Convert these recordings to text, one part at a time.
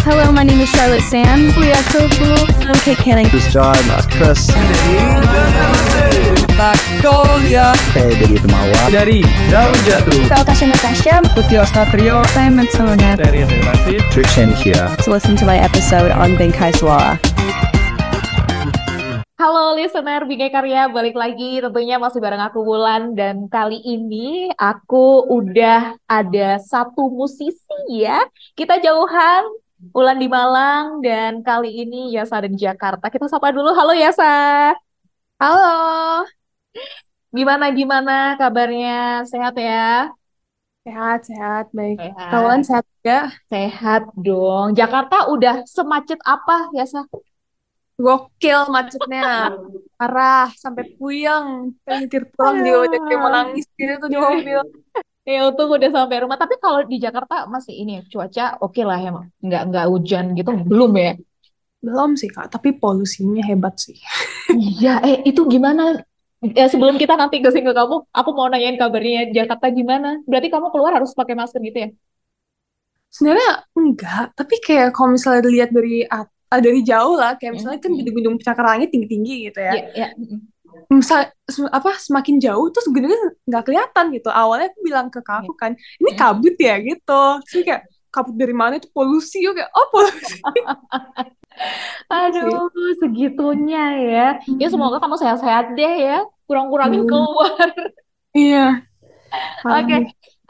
Hello, my name is Charlotte Sands. Leah Tofu. I'm Kate Canning. This is John, uh, Chris. Victoria Saya dari Temawa. dari Daun Jatuh Natasha Natasha. Putih Ostatrio Simon Sona. dari Relasi Trishan here. To listen to my episode on Bengkai Suara. Halo listener Bingkai Karya, balik lagi tentunya masih bareng aku Wulan dan kali ini aku udah ada satu musisi ya. Kita jauhan, Wulan di Malang dan kali ini Yasa ada di Jakarta. Kita sapa dulu, halo Yasa. Halo. Gimana gimana kabarnya? Sehat ya? Sehat, sehat, baik. Sehat. Kawan sehat juga. Sehat dong. Jakarta udah semacet apa Yasa? Gokil macetnya. Parah, sampai puyeng. Pengen pulang dia udah kayak mau nangis gitu tuh di mobil. Ya untung udah sampai rumah. Tapi kalau di Jakarta masih ini ya, cuaca oke lah ya, nggak nggak hujan gitu belum ya? Belum sih, Kak. Tapi polusinya hebat sih. Iya, eh itu gimana? Ya, sebelum kita nanti ke ke kamu, aku mau nanyain kabarnya Jakarta gimana? Berarti kamu keluar harus pakai masker gitu ya? Sebenarnya enggak, tapi kayak kalau misalnya dilihat dari at- ah, dari jauh lah, kayak misalnya kan gedung-gedung pencakar langit tinggi-tinggi gitu ya. Iya, iya. Apa semakin jauh tuh sebenarnya nggak kelihatan gitu. Awalnya aku bilang ke kakakku kan, ini kabut ya gitu. Terus kayak kabut dari mana itu polusi kayak oh polusi. Aduh, segitunya ya. Ya semoga kamu sehat-sehat deh ya. Kurang-kurangin Hmm. keluar. Iya. Oke,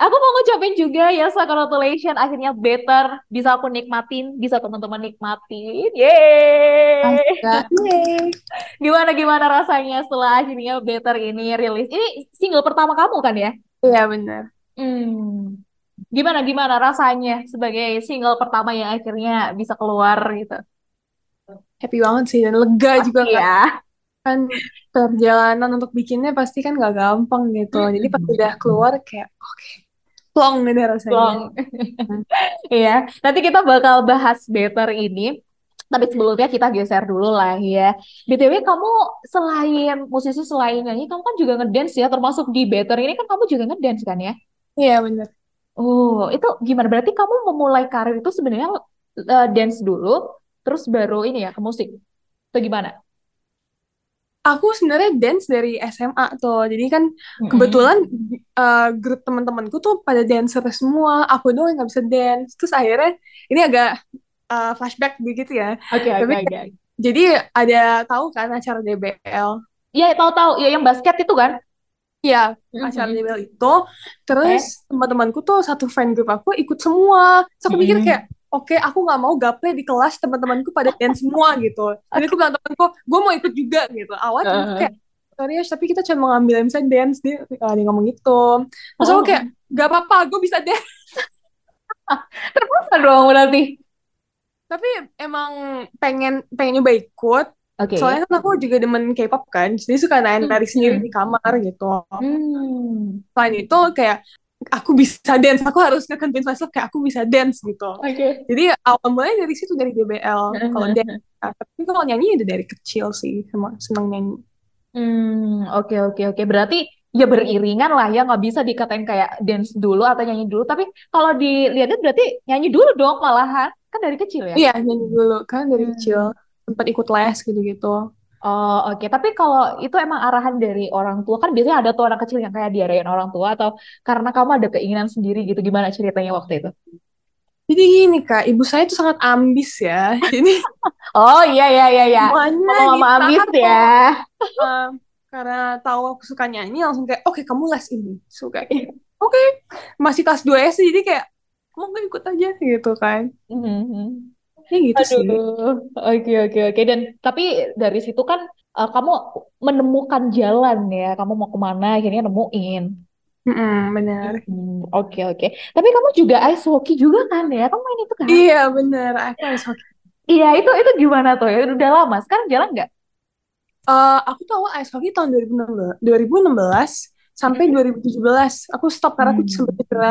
aku mau ngucapin juga ya, so congratulations akhirnya better bisa aku nikmatin, bisa teman-teman nikmatin. Yeay! Gimana gimana rasanya setelah akhirnya better ini rilis? Ini single pertama kamu kan ya? Iya benar. Hmm. Gimana gimana rasanya sebagai single pertama yang akhirnya bisa keluar gitu? Happy banget sih dan lega juga Kak. Iya. kan perjalanan untuk bikinnya pasti kan gak gampang gitu. Jadi pas udah keluar kayak oke, plong gitu rasanya. Long. Iya, nanti kita bakal bahas better ini. Tapi sebelumnya kita geser dulu lah ya. BTW kamu selain musisi selain nyanyi, kamu kan juga ngedance ya, termasuk di better ini kan kamu juga ngedance kan ya? Iya benar. Oh, itu gimana? Berarti kamu memulai karir itu sebenarnya eh, dance dulu, terus baru ini ya ke musik. Itu gimana? Aku sebenarnya dance dari SMA tuh. Jadi kan Mm-mm. kebetulan eh, grup teman-temanku tuh pada dancer semua. Aku doang yang nggak bisa dance. Terus akhirnya ini agak eh, flashback begitu ya. Oke, oke, Tapi oke. Jadi ada tahu kan acara DBL? Iya, tahu-tahu. Ya yang basket itu kan? Iya, Mhm. acara DBL itu. Terus teman-temanku tuh satu fan group aku ikut semua. Terus aku mikir Hmm. kayak, oke aku nggak mau gaple di kelas teman-temanku pada dance semua gitu. Jadi aku bilang temanku, gue mau ikut juga gitu. Awalnya temenku Uh-huh. kayak, sorry ya, tapi kita cuma ngambil misalnya dance dia, ah, dia ngomong gitu. Terus aku Oh. kayak, gak apa-apa, gue bisa dance. Terpaksa dong berarti. Tapi emang pengen pengen nyoba ikut. Oke. Soalnya kan aku juga demen K-pop kan, jadi suka nari sendiri di kamar gitu. Hmm. Selain itu kayak aku bisa dance, aku harus nge-convince myself kayak aku bisa dance gitu. Oke. Jadi awal mulanya dari situ dari DBL. Kalau dance, Nah, tapi kalau nyanyi udah dari kecil sih, sama seneng nyanyi. Hmm, oke oke oke. Berarti ya beriringan lah ya, nggak bisa dikatain kayak dance dulu atau nyanyi dulu. Tapi kalau dilihatnya berarti nyanyi dulu dong malahan. Kan dari kecil ya? Iya nyanyi dulu kan dari Hmm. kecil sempat ikut les gitu-gitu. Oh, oke. Tapi kalau itu emang arahan dari orang tua, kan biasanya ada tuh anak kecil yang kayak diarahin orang tua atau karena kamu ada keinginan sendiri gitu. Gimana ceritanya waktu itu? Jadi gini kak, ibu saya tuh sangat ambis ya. Jadi Oh iya iya iya iya. Mama-mama ambis ya. uh, karena tahu aku suka nyanyi langsung kayak oke kamu les ini suka oke masih kelas 2 SD jadi kayak mau ikut aja gitu kan Mhm. Ya gitu sih Aduh, oke oke oke. Dan tapi dari situ kan eh, kamu menemukan jalan ya. Kamu mau ke mana akhirnya nemuin. Mm-mm, benar Hmm, oke oke. Tapi kamu juga ice hockey juga kan ya? Kamu main itu kan? iya benar aku harus hoki Iya itu itu gimana tuh ya? Udah lama. Sekarang jalan nggak? Eh, aku tuh awal ice hockey tahun 2016 2016 sampai 2017 aku stop karena aku sempat cedera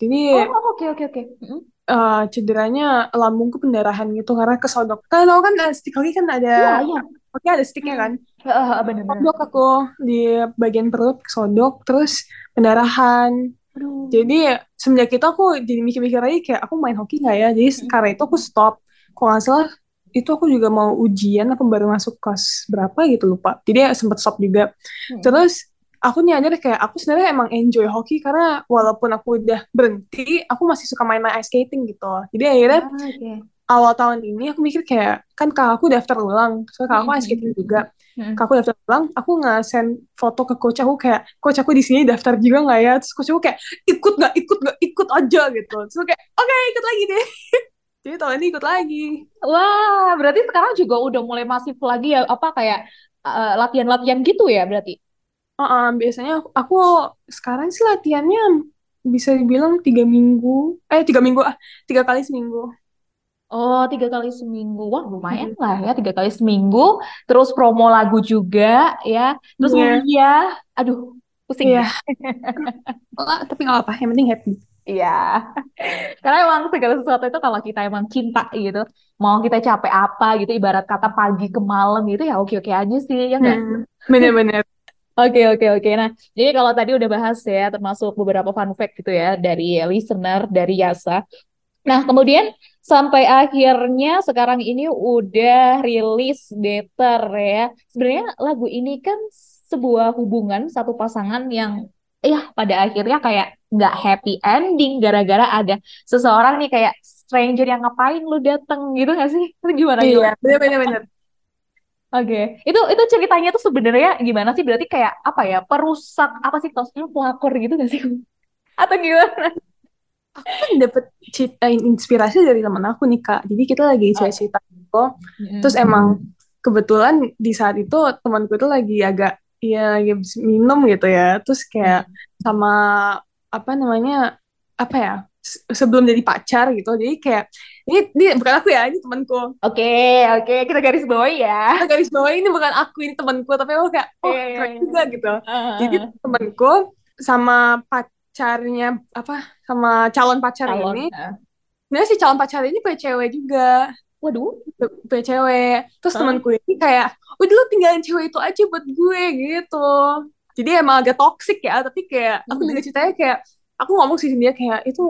jadi Oh oke oke oke. Mm-mm. Eh, cederanya lambungku pendarahan gitu karena kesodok kan tau kan eh, stick hockey kan ada Iya iya. oke ada sticknya kan Heeh, bener-bener. Sodok aku di bagian perut sodok terus pendarahan Aduh. Jadi semenjak itu aku jadi mikir-mikir lagi kayak aku main hoki nggak ya? Jadi karena itu aku stop. Kalau nggak salah itu aku juga mau ujian apa baru masuk kelas berapa gitu lupa. Jadi ya sempet stop juga. Hmm. Terus aku nyadar kayak aku sebenarnya emang enjoy hoki karena walaupun aku udah berhenti, aku masih suka main-main ice skating gitu. Jadi akhirnya Ah, oke. awal tahun ini aku mikir kayak kan kakakku daftar ulang, soalnya kakakku ice skating juga. Hmm. Kakakku daftar ulang, aku nge-send foto ke coach aku kayak, coach aku di sini daftar juga nggak ya? Terus coach aku kayak, ikut nggak, ikut nggak, ikut aja gitu. Terus aku kayak, oke ikut lagi deh. Jadi tahun ini ikut lagi. Wah, berarti sekarang juga udah mulai masif lagi ya, apa kayak eh, latihan-latihan gitu ya berarti? Uh-uh, biasanya aku, aku sekarang sih latihannya bisa dibilang tiga minggu, eh tiga minggu ah, tiga kali seminggu. Oh, tiga kali seminggu. Wah, lumayan lah ya, tiga kali seminggu. Terus promo lagu juga ya. Terus Iya. kuliah. Aduh, pusing Iya. ya. Lah, tapi nggak apa, yang penting happy. Iya. Karena emang segala sesuatu itu kalau kita emang cinta gitu, mau kita capek apa gitu, ibarat kata pagi ke malam gitu ya oke-oke aja sih, ya nggak? Hmm, bener-bener. Oke, oke, oke. Nah, jadi kalau tadi udah bahas ya, termasuk beberapa fun fact gitu ya, dari listener, dari Yasa. Nah, kemudian sampai akhirnya sekarang ini udah rilis Better ya. Sebenarnya lagu ini kan sebuah hubungan satu pasangan yang ya pada akhirnya kayak nggak happy ending gara-gara ada seseorang nih kayak stranger yang ngapain lu dateng gitu nggak sih? Itu gimana Iya, bener-bener. Oke, itu itu ceritanya tuh sebenarnya gimana sih? Berarti kayak apa ya? Perusak apa sih tosnya pelakor gitu nggak sih? Atau gimana? Aku kan dapet cita inspirasi dari teman aku nih kak. Jadi kita lagi cerita gitu. Terus emang kebetulan di saat itu temanku itu lagi agak ya lagi minum gitu ya. Terus kayak sama apa namanya apa ya sebelum jadi pacar gitu. Jadi kayak ini, ini bukan aku ya, ini temanku. Oke, oke, kita garis bawahi ya. Kita garis bawah ini bukan aku, ini temanku. Tapi aku kayak oh iya, keren iya. juga gitu. Jadi Ah, temanku sama pacarnya apa sama calon pacar calon. ini. Ah. Nah si calon pacar ini punya cewek juga. Waduh. punya cewek. Terus Hah? temanku ini kayak, udah lu tinggalin cewek itu aja buat gue gitu. Jadi emang agak toxic ya, tapi kayak aku Mhm. dengar ceritanya kayak aku ngomong sih dia kayak itu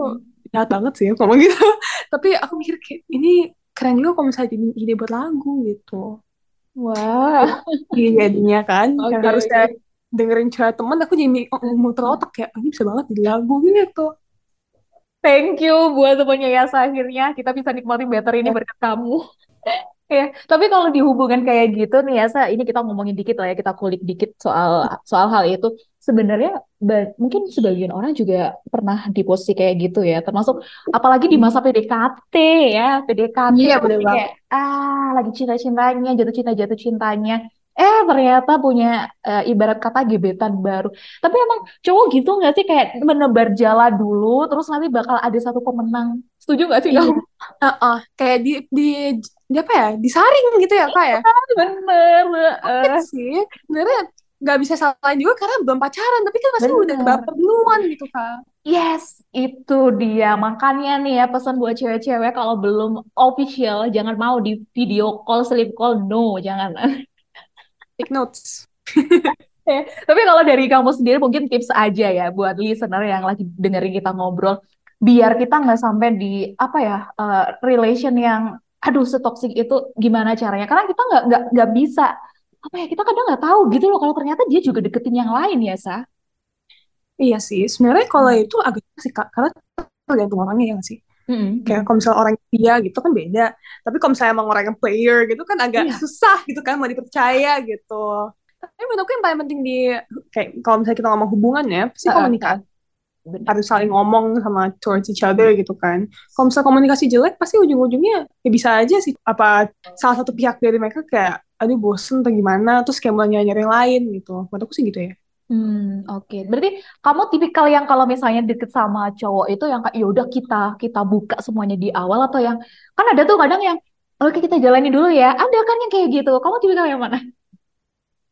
jahat banget sih aku ngomong gitu. tapi aku mikir kayak ini keren juga kalau misalnya jadi ide buat lagu gitu. Wah. Iya jadinya kan, Oke, yang harusnya dengerin cerita temen aku jadi mi- muter otak kayak "Oh, ini bisa banget jadi lagu gitu. Thank you buat temannya Yasa akhirnya kita bisa nikmati better ini Ya. berkat kamu. Ya, tapi kalau di hubungan kayak gitu nih Yasa, ini kita ngomongin dikit lah ya, kita kulik dikit soal soal hal itu. Sebenarnya mungkin sebagian orang juga pernah di posisi kayak gitu ya, termasuk apalagi di masa PDKT ya, PDKT Iya, bener lagi kayak ah lagi cinta-cintanya, jatuh cinta jatuh cintanya. Eh ternyata punya eh, ibarat kata gebetan baru. Tapi emang cowok gitu nggak sih kayak menebar jala dulu, terus nanti bakal ada satu pemenang. Setuju nggak sih Iya. kamu? Heeh, kayak di, di di apa ya disaring gitu ya kak ya Bener. Sakit eh. sih sebenarnya nggak bisa salahin juga karena belum pacaran tapi kan udah Bener. baper duluan gitu kak Yes, itu dia. Makanya nih ya pesan buat cewek-cewek kalau belum official jangan mau di video call, sleep call, no, jangan. take notes Ya, Tapi kalau dari kamu sendiri mungkin tips aja ya buat listener yang lagi dengerin kita ngobrol, biar kita nggak sampai di apa ya eh, relation yang aduh setoksik itu gimana caranya? Karena kita nggak nggak nggak bisa apa ya kita kadang nggak tahu gitu loh kalau ternyata dia juga deketin yang lain ya sa. iya sih sebenarnya kalau itu agak sih kak karena tergantung orangnya ya sih Mm-mm. kayak kalau misalnya orang dia gitu kan beda tapi kalau misalnya emang orang yang player gitu kan agak Iya. susah gitu kan mau dipercaya gitu tapi menurut aku yang paling penting di kayak kalau misalnya kita ngomong hubungan ya pasti Heeh, komunikasi Bener. harus saling ngomong sama towards each other gitu kan. Kalau misalnya komunikasi jelek, pasti ujung-ujungnya ya bisa aja sih apa salah satu pihak dari mereka kayak aduh bosen atau gimana, terus kayak mulai nyari yang lain gitu. Menurut aku sih gitu ya. Hmm, oke. Berarti kamu tipikal yang kalau misalnya deket sama cowok itu yang kayak ya udah kita kita buka semuanya di awal atau yang kan ada tuh kadang yang oke kita jalani dulu ya. Ada kan yang kayak gitu. Kamu tipikal yang mana?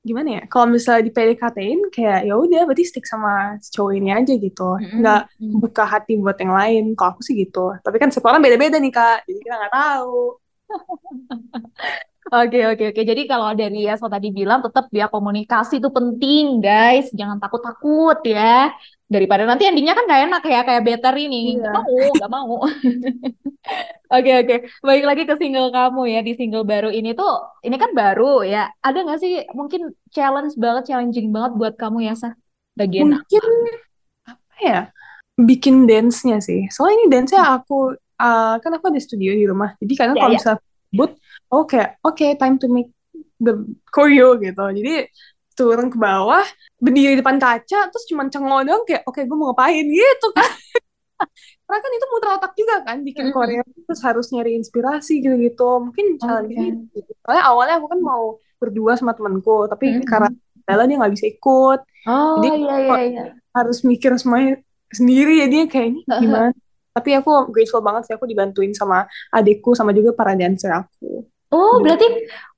Gimana ya? Kalau misalnya di PDKT-in kayak ya udah berarti stick sama si cowok ini aja gitu. Mm-mm. Nggak Mm. buka hati buat yang lain. Kalau aku sih gitu. Tapi kan setiap orang beda-beda nih Kak. Jadi kita nggak tahu. Oke, oke, oke. Jadi kalau dari Yasma tadi bilang tetap ya komunikasi itu penting, guys. Jangan takut-takut ya. Daripada nanti endingnya kan nggak enak ya kayak better ini. Iya. mau, nggak mau. Oke oke. Baik lagi ke single kamu ya di single baru ini tuh ini kan baru ya. Ada nggak sih mungkin challenge banget, challenging banget buat kamu ya Sa? Bagian Mungkin apa ya? Bikin dance-nya sih. Soalnya ini dance-nya aku uh, kan aku ada studio di rumah. Jadi kadang Ya, kalau ya. misalnya boot, oh kayak oke time to make the choreo gitu. Jadi turun ke bawah, berdiri di depan kaca, terus cuman cengok doang kayak oke gue mau ngapain gitu kan. Karena kan itu muter otak juga kan bikin Mm-mm. choreo terus harus nyari inspirasi gitu-gitu. Mungkin challenge Oke. gitu. Soalnya awalnya aku kan mau berdua sama temanku, tapi Mm-mm. karena kendala dia nggak bisa ikut Oh Jadi, iya iya iya. harus mikir semuanya sendiri ya dia kayak ini gimana tapi aku grateful banget sih aku dibantuin sama adikku sama juga para dancer aku Oh Gitu. berarti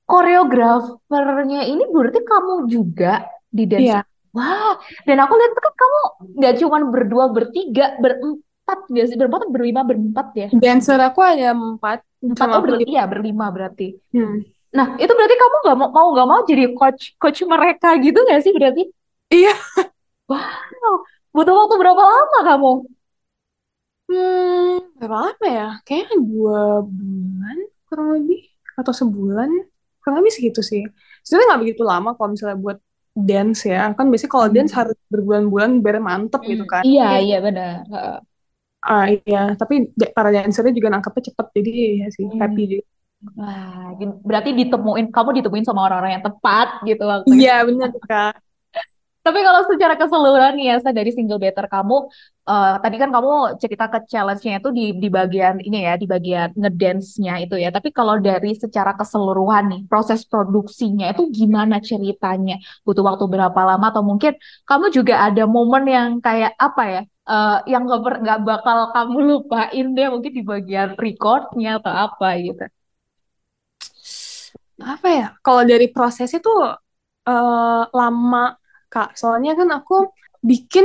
koreografernya ini berarti kamu juga di dance. iya Wah, dan aku lihat kan kamu nggak cuma berdua, bertiga, berempat sih? Berempat, berlima, berempat ya? dancer aku ada empat Empat, oh sama aku berli- di- iya berlima berarti. Hmm. Nah, itu berarti kamu nggak mau mau nggak mau jadi coach coach mereka gitu nggak sih berarti? Iya. Wow, butuh waktu berapa lama kamu? hmm berapa lama ya kayaknya dua bulan kurang lebih atau sebulan kurang lebih segitu sih sebenarnya nggak begitu lama kalau misalnya buat dance ya kan biasanya kalau Hmm. dance harus berbulan-bulan biar mantep gitu kan Iya, iya benar. Heeh. ah iya tapi para dancernya juga nangkepnya cepet jadi ya sih Hmm. happy juga Wah, berarti ditemuin kamu ditemuin sama orang-orang yang tepat gitu waktu iya bener kak Tapi kalau secara keseluruhan ya, Sa, dari single better kamu, eh, tadi kan kamu cerita ke challenge-nya itu di di bagian ini ya, di bagian ngedance-nya itu ya. Tapi kalau dari secara keseluruhan nih, proses produksinya itu gimana ceritanya? Butuh waktu berapa lama? Atau mungkin kamu juga ada momen yang kayak apa ya, eh, yang nggak ber- nggak bakal kamu lupain deh, mungkin di bagian record-nya atau apa gitu. apa ya kalau dari prosesnya tuh eh, lama kak soalnya kan aku bikin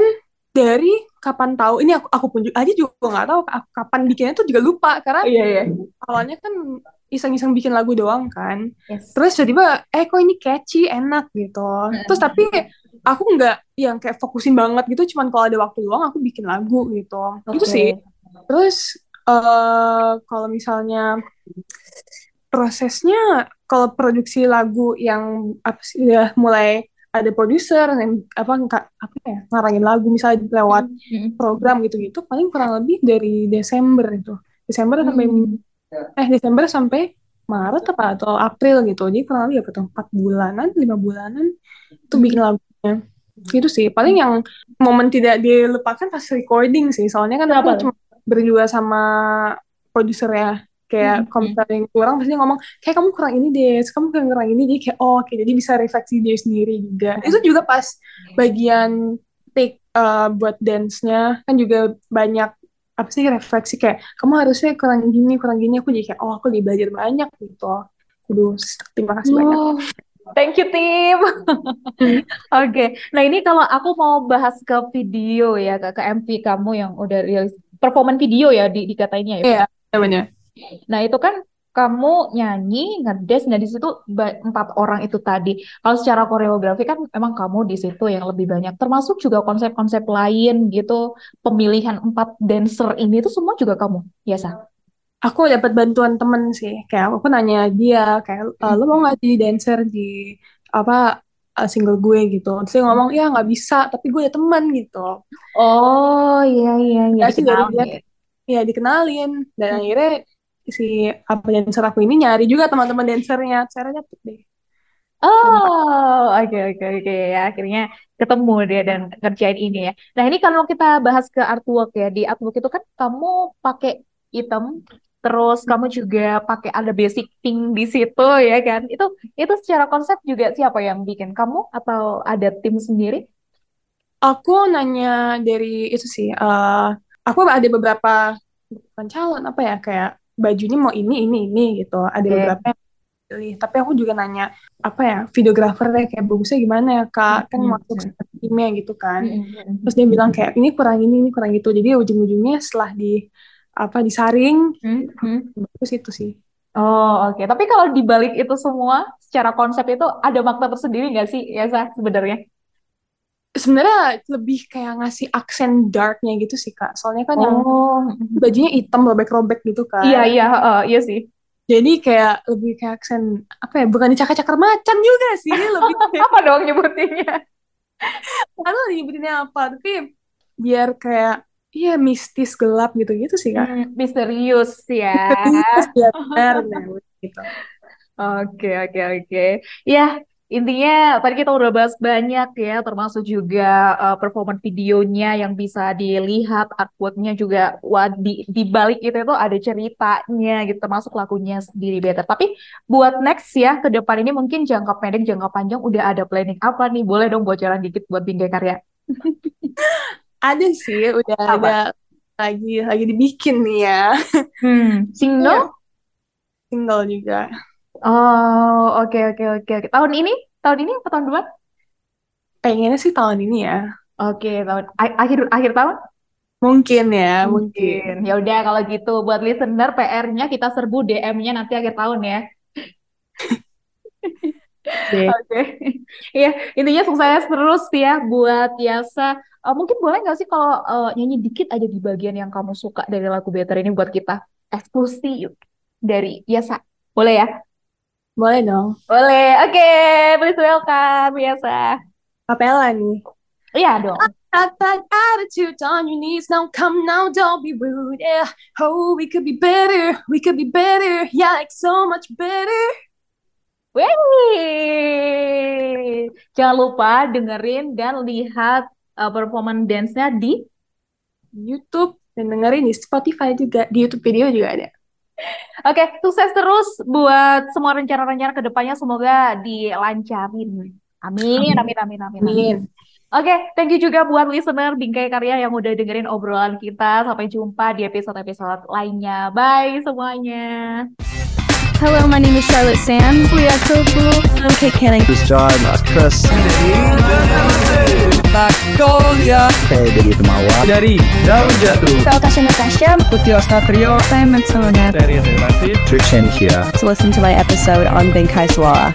dari kapan tahu ini aku aku pun juga aja juga nggak tahu aku kapan bikinnya tuh juga lupa karena Iya, iya. awalnya kan iseng-iseng bikin lagu doang kan Yes. terus tiba-tiba eh kok ini catchy enak gitu terus tapi aku nggak yang kayak fokusin banget gitu cuman kalau ada waktu luang aku bikin lagu gitu itu Oke. sih terus eh kalau misalnya prosesnya kalau produksi lagu yang apa sih ya mulai ada produser yang apa nggak apa ya ngarangin lagu misalnya lewat Mm-mm. program gitu-gitu paling kurang lebih dari Desember itu. Desember sampai Hmm. eh Desember sampai Maret apa atau April gitu. Jadi kurang lebih apa tuh empat bulanan lima bulanan itu bikin lagunya. Itu sih. Paling yang momen tidak dilupakan pas recording sih. Soalnya kan aku cuma berdua sama produser ya kayak Hmm, kalau misalnya yang kurang pasti ngomong kayak kamu kurang ini deh kamu kurang ini. Jadi kayak oh oke. Jadi bisa refleksi diri sendiri juga. Itu juga pas bagian take uh, buat dance-nya kan juga banyak apa sih refleksi kayak kamu harusnya kurang gini kurang gini. Aku jadi kayak oh aku lebih belajar banyak gitu. Aduh, terima kasih banyak. Oh, thank you tim. Oke, nah ini kalau aku mau bahas ke video ya, ke, ke MV kamu yang udah rilis performan video ya di dikatainnya ya. Iya, iya benar. Nah itu kan kamu nyanyi, ngedance, nah di situ empat orang itu tadi. Kalau secara koreografi kan emang kamu di situ yang lebih banyak. Termasuk juga konsep-konsep lain gitu, pemilihan empat dancer ini tuh semua juga kamu, ya Sa? Aku dapat bantuan temen sih, kayak aku nanya dia kayak "Eh, lo mau nggak jadi dancer di apa uh, single gue gitu. Terus dia ngomong ya nggak bisa, tapi gue ada teman gitu. Oh iya iya iya Ya sih dari dikenal dia, ya. ya dikenalin dan akhirnya si apa dancer aku ini nyari juga teman-teman dancernya. Saya dapet deh. Oh, oke oke oke ya akhirnya ketemu dia dan kerjain ini ya. Nah ini kalau kita bahas ke artwork ya di artwork itu kan kamu pakai hitam, terus kamu juga pakai ada basic pink di situ ya kan? Itu itu secara konsep juga siapa yang bikin kamu atau ada tim sendiri? Aku nanya dari itu sih. eh aku ada beberapa bukan calon apa ya kayak bajunya mau ini ini ini gitu. Ada beberapa yang pilih. Tapi aku juga nanya apa ya videografernya kayak bagusnya gimana ya kak kan Hmm, masuk hmm. timnya gitu kan. Mm, mm, mm, Terus dia bilang kayak ini kurang ini ini kurang itu. Jadi ujung-ujungnya setelah di apa disaring mm, mm. bagus itu sih. Oh oke. Tapi kalau dibalik itu semua secara konsep itu ada makna tersendiri nggak sih ya sebenarnya? Sebenarnya lebih kayak ngasih aksen darknya gitu sih kak. Soalnya kan yang Oh, bajunya hitam robek-robek gitu kan. iya iya heeh, iya sih. Jadi kayak lebih kayak aksen apa ya? Bukan dicakar-cakar macan juga sih, lebih kayak Apa dong nyebutinnya? tahu nyebutinnya apa, tapi biar kayak iya mistis gelap gitu-gitu sih kak. Hmm, misterius ya. Mistis ya benar gitu. Oke, oke, oke. Ya, intinya tadi kita udah bahas banyak ya, termasuk juga uh, performance videonya yang bisa dilihat, artworknya juga, wah, di, di balik itu itu ada ceritanya gitu, termasuk lagunya sendiri better. Tapi buat next ya, ke depan ini mungkin jangka pendek, jangka panjang udah ada planning apa nih? Boleh dong bocoran dikit buat Bingkai Karya. Ada sih, udah Apa? ada lagi lagi dibikin nih ya. Hmm, single? Single juga. Oh, oke, oke, oke, oke. Tahun ini? Tahun ini apa tahun depan? Pengennya sih tahun ini ya. Oke, tahun akhir akhir tahun? Mungkin ya, mungkin. Mungkin. Ya udah kalau gitu buat listener PR-nya kita serbu DM-nya nanti akhir tahun ya. Oke. Oke. Iya, intinya sukses terus ya buat Yasa. Eh, mungkin boleh nggak sih kalau eh, nyanyi dikit aja di bagian yang kamu suka dari lagu Better ini buat kita eksklusif dari Yasa. Boleh ya? Boleh dong. Boleh. Oke, please welcome Yasa. Kapela nih. Iya dong. Got that attitude on your knees. Now come now, don't be rude. Yeah. Oh, we could be better. We could be better. Yeah, like so much better. Wih, jangan lupa dengerin dan lihat uh, performance dance-nya di YouTube dan dengerin di Spotify juga. Di YouTube video juga ada. Oke, sukses terus buat semua rencana-rencana ke depannya semoga dilancarin. Amin, amin, amin, amin, amin. Amin. Oke, thank you juga buat listener Bingkai Karya yang udah dengerin obrolan kita. Sampai jumpa di episode-episode lainnya. Bye semuanya. Hello, my name is Charlotte Sands. We are so cool. I'm Kate Canning. This is John, Mas Chris. Magnolia Saya Dedi Temawa. dari Daun Jatuh Natasha Natasha. Putih Satrio Simon Sonia. dari Relatif Trishan here. To listen to my episode on Benkai Suara.